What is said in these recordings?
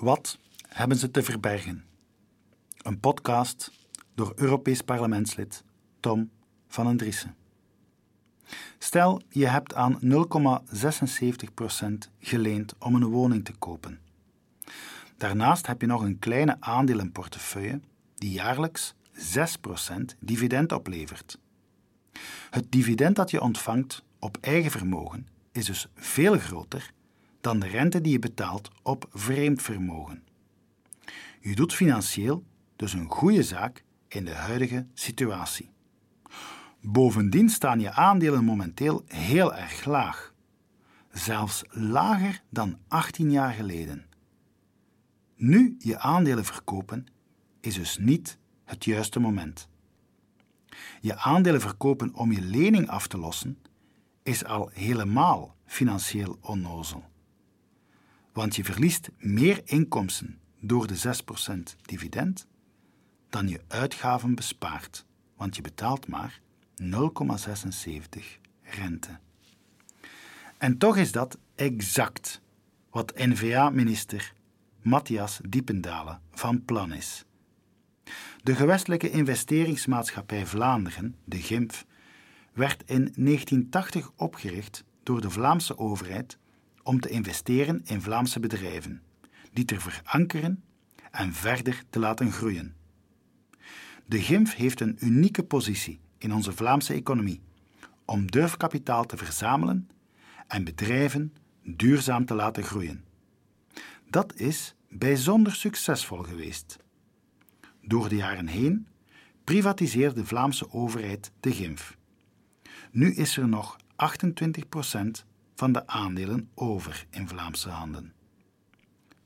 Wat hebben ze te verbergen? Een podcast door Europees parlementslid Tom van den Driessen. Stel, je hebt aan 0,76% geleend om een woning te kopen. Daarnaast heb je nog een kleine aandelenportefeuille die jaarlijks 6% dividend oplevert. Het dividend dat je ontvangt op eigen vermogen is dus veel groter dan de rente die je betaalt op vreemd vermogen. Je doet financieel dus een goede zaak in de huidige situatie. Bovendien staan je aandelen momenteel heel erg laag, zelfs lager dan 18 jaar geleden. Nu je aandelen verkopen is dus niet het juiste moment. Je aandelen verkopen om je lening af te lossen is al helemaal financieel onnozel. Want je verliest meer inkomsten door de 6% dividend dan je uitgaven bespaart, want je betaalt maar 0,76 rente. En toch is dat exact wat NVA-minister Matthias Diependalen van plan is. De gewestelijke investeringsmaatschappij Vlaanderen, de GIMF, werd in 1980 opgericht door de Vlaamse overheid om te investeren in Vlaamse bedrijven, die te verankeren en verder te laten groeien. De GIMF heeft een unieke positie in onze Vlaamse economie om durfkapitaal te verzamelen en bedrijven duurzaam te laten groeien. Dat is bijzonder succesvol geweest. Door de jaren heen privatiseerde de Vlaamse overheid de GIMF. Nu is er nog 28% van de aandelen over in Vlaamse handen.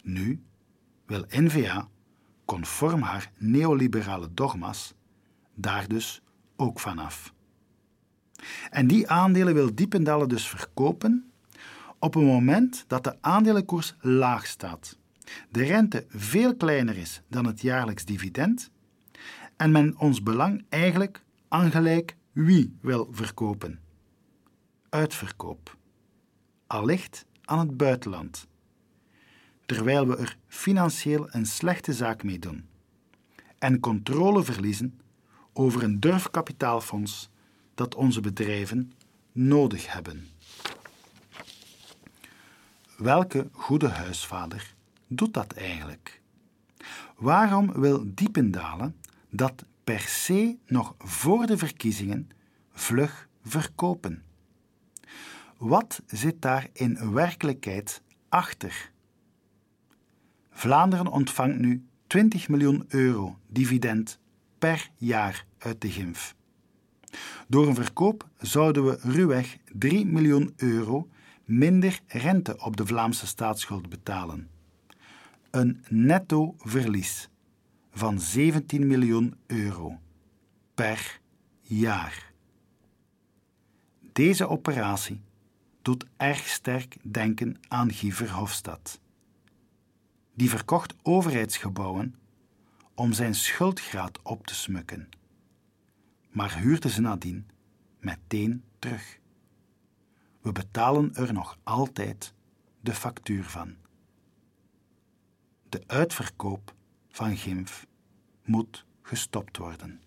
Nu wil NVA, conform haar neoliberale dogma's, daar dus ook vanaf. En die aandelen wil Diependalen dus verkopen op een moment dat de aandelenkoers laag staat, de rente veel kleiner is dan het jaarlijks dividend en men ons belang eigenlijk aangelijk wie wil verkopen. Uitverkoop. Allicht aan het buitenland. Terwijl we er financieel een slechte zaak mee doen en controle verliezen over een durfkapitaalfonds dat onze bedrijven nodig hebben. Welke goede huisvader doet dat eigenlijk? Waarom wil Diependalen dat per se nog voor de verkiezingen vlug verkopen? Wat zit daar in werkelijkheid achter? Vlaanderen ontvangt nu 20 miljoen euro dividend per jaar uit de GIMF. Door een verkoop zouden we ruwweg 3 miljoen euro minder rente op de Vlaamse staatsschuld betalen. Een netto verlies van 17 miljoen euro per jaar. Deze operatie doet erg sterk denken aan Guy Verhofstadt. Die verkocht overheidsgebouwen om zijn schuldgraad op te smukken, maar huurde ze nadien meteen terug. We betalen er nog altijd de factuur van. De uitverkoop van Gimf moet gestopt worden.